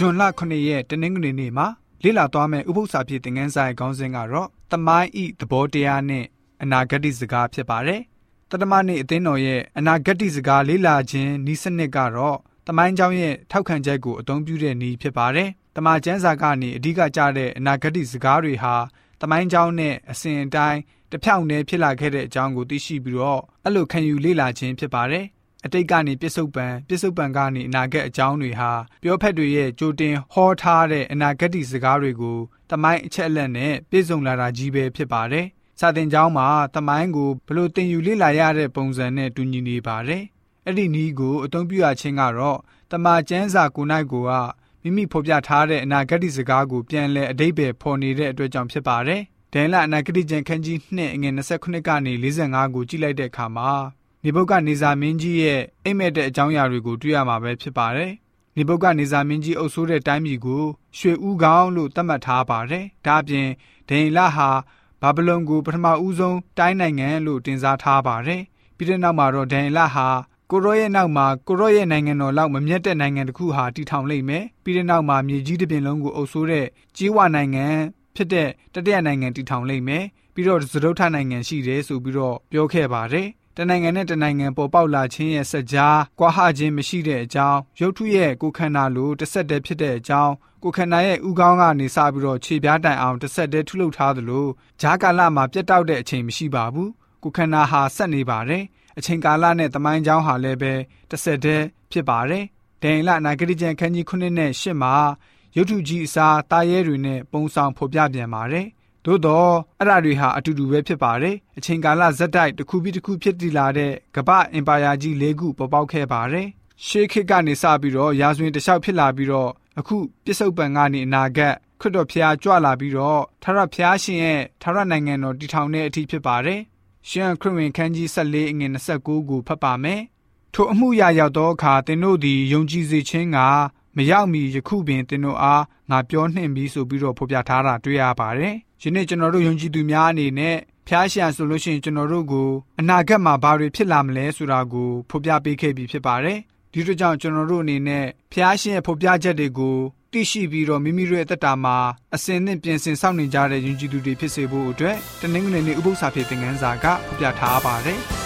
ဂျွန်လ9ရက်တနင်္ဂနွေနေ့မှာလေ့လာသွားမယ့်ဥပုသ္စာဖြစ်တဲ့ငန်းဆိုင်ခေါင်းစဉ်ကတော့တမိုင်းဤသဘောတရားနဲ့အနာဂတ်စကားဖြစ်ပါတယ်။တတမနေ့အသင်းတော်ရဲ့အနာဂတ်စကားလေ့လာခြင်းဤစနစ်ကတော့တမိုင်းကျောင်းရဲ့ထောက်ခံချက်ကိုအသုံးပြုတဲ့နည်းဖြစ်ပါတယ်။တမန်ကျမ်းစာကနေအဓိကကြတဲ့အနာဂတ်စကားတွေဟာတမိုင်းကျောင်းနဲ့အစဉ်အတိုင်းတဖြောင်တည်းဖြစ်လာခဲ့တဲ့အကြောင်းကိုသိရှိပြီးတော့အဲ့လိုခံယူလေ့လာခြင်းဖြစ်ပါတယ် အတိတ်ကနေပြစ္ဆုတ်ပံပြစ္ဆုတ်ပံကနေအနာဂတ်အကြောင်းတွေဟာပြောဖက်တွေရဲ့ကြိုတင်ဟောထားတဲ့အနာဂတ်စကားတွေကိုတမိုင်းအချက်အလက်နဲ့ပြည့်စုံလာတာကြီးပဲဖြစ်ပါတယ်။စာသင်ကျောင်းမှာတမိုင်းကိုဘလို့သင်ယူလေ့လာရတဲ့ပုံစံနဲ့တူညီနေပါတယ်။အဲ့ဒီနည်းကိုအသုံးပြုရခြင်းကတော့တမန်ကျမ်းစာကိုနိုင်ကိုကမိမိဖော်ပြထားတဲ့အနာဂတ်စကားကိုပြန်လည်အတိတ်ပဲဖော်နေတဲ့အတွက်ကြောင့်ဖြစ်ပါတယ်။ဒန်လအနာဂတ်ကျန်ခန်းကြီး2အငယ်29ကနေ45ကိုကြည့်လိုက်တဲ့အခါမှာ နေဘုတ်ကနေဇာမင်းကြီးရဲ့အိမ်မက်တဲ့အကြောင်းအရာတွေကိုတွေ့ရမှာပဲဖြစ်ပါတယ်။နေဘုတ်ကနေဇာမင်းကြီးအုပ်စိုးတဲ့တိုင်းပြည်ကိုရွှေဦးခေါင်းလို့သတ်မှတ်ထားပါတယ်။ဒါ့အပြင်ဒန်လဟာဘာဗလုန်ကိုပထမဦးဆုံးတိုင်းနိုင်ငံလို့တင်စားထားပါတယ်။ပြီးတဲ့နောက်မှာတော့ဒန်လဟာကိုရော့ရဲ့နောက်မှာကိုရော့ရဲ့နိုင်ငံတော်လောက်မမျက်တဲ့နိုင်ငံတစ်ခုဟာတည်ထောင်လိမ့်မယ်ပြီးတဲ့နောက်မှာမြေကြီးတစ်ပြင်လုံးကိုအုပ်စိုးတဲ့ကြီးဝါနိုင်ငံဖြစ်တဲ့တတိယနိုင်ငံတည်ထောင်လိမ့်မယ်ပြီးတော့သရုတ်ထနိုင်ငံရှိတယ်ဆိုပြီးတော့ပြောခဲ့ပါတယ် တနိုင်ငံနဲ့တနိုင်ငံပေါ်ပေါက်လာခြင်းရဲ့စကြားကွာဟခြင်းမရှိတဲ့အကြောင်းရုပ်ထုရဲ့ကိုခန္ဓာလိုတစ်ဆက်တည်းဖြစ်တဲ့အကြောင်းကိုခန္ဓာရဲ့ဥကောင်းကနေစပြီးတော့ခြေပြားတိုင်အောင်တစ်ဆက်တည်းထုလုပ်ထားသလိုဂျားကာလမှာပြတ်တောက်တဲ့အချိန်မရှိပါဘူးကိုခန္ဓာဟာဆက်နေပါတယ်အချိန်ကာလနဲ့တမိုင်းချောင်းဟာလည်းပဲတစ်ဆက်တည်းဖြစ်ပါတယ်။ဒိန်လနာဂရိကျန်ခန်းကြီး9နဲ့10မှာရုပ်ထုကြီးအစားတာရဲတွေနဲ့ပုံဆောင်ဖော်ပြပြန်ပါတယ်။ သို့တော့အဲ့ဓာတွေဟာအတူတူပဲဖြစ်ပါတယ်။အချိန်ကာလဇက်တိုက်တစ်ခုပြီးတစ်ခုဖြစ်တည်လာတဲ့ကမ္ဘာအင်ပါယာကြီး၄ခုပေါ်ပေါက်ခဲ့ပါတယ်။ရှေးခေတ်ကနေစပြီးတော့ရာဇဝင်တလျှောက်ဖြစ်လာပြီးတော့အခုပြစ္ဆုတ်ပံကနေအနာဂတ်ခရစ်တော်ဖျားကြွလာပြီးတော့ထာဝရဖျားရှင်ရဲ့ထာဝရနိုင်ငံတော်တည်ထောင်တဲ့အထိဖြစ်ပါတယ်။ရှမ်းခရစ်ဝင်ခန်းကြီး14အငယ်29ကိုဖတ်ပါမယ်။ထိုအမှုရာရောက်သောအခါသင်တို့သည်ယုံကြည်စေခြင်းက မရောက်မီယခုပင်သင်တို့အားငါပြောနှင့်ပြီးဆိုပြီးတော့ဖော်ပြထားတာတွေ့ရပါတယ်။ယနေ့ကျွန်တော်တို့ယုံကြည်သူများအနေနဲ့ဖျားရှံဆိုလို့ရှိရင်ကျွန်တော်တို့ကိုအနာဂတ်မှာဘာတွေဖြစ်လာမလဲဆိုတာကိုဖော်ပြပေးခဲ့ပြီးဖြစ်ပါတယ်။ဒီတို့ကြောင့်ကျွန်တော်တို့အနေနဲ့ဖျားရှင်ရဲ့ဖော်ပြချက်တွေကိုသိရှိပြီးတော့မိမိတို့ရဲ့အသက်တာမှာအစဉ်နဲ့ပြင်ဆင်စောင့်နေကြတဲ့ယဉ်ကျေးသူတွေဖြစ်စေဖို့အတွက်တနင်္ဂနွေနေ့ဥပုသ္စာဖြစ်တဲ့ငန်းစာကပြထားပါတယ်။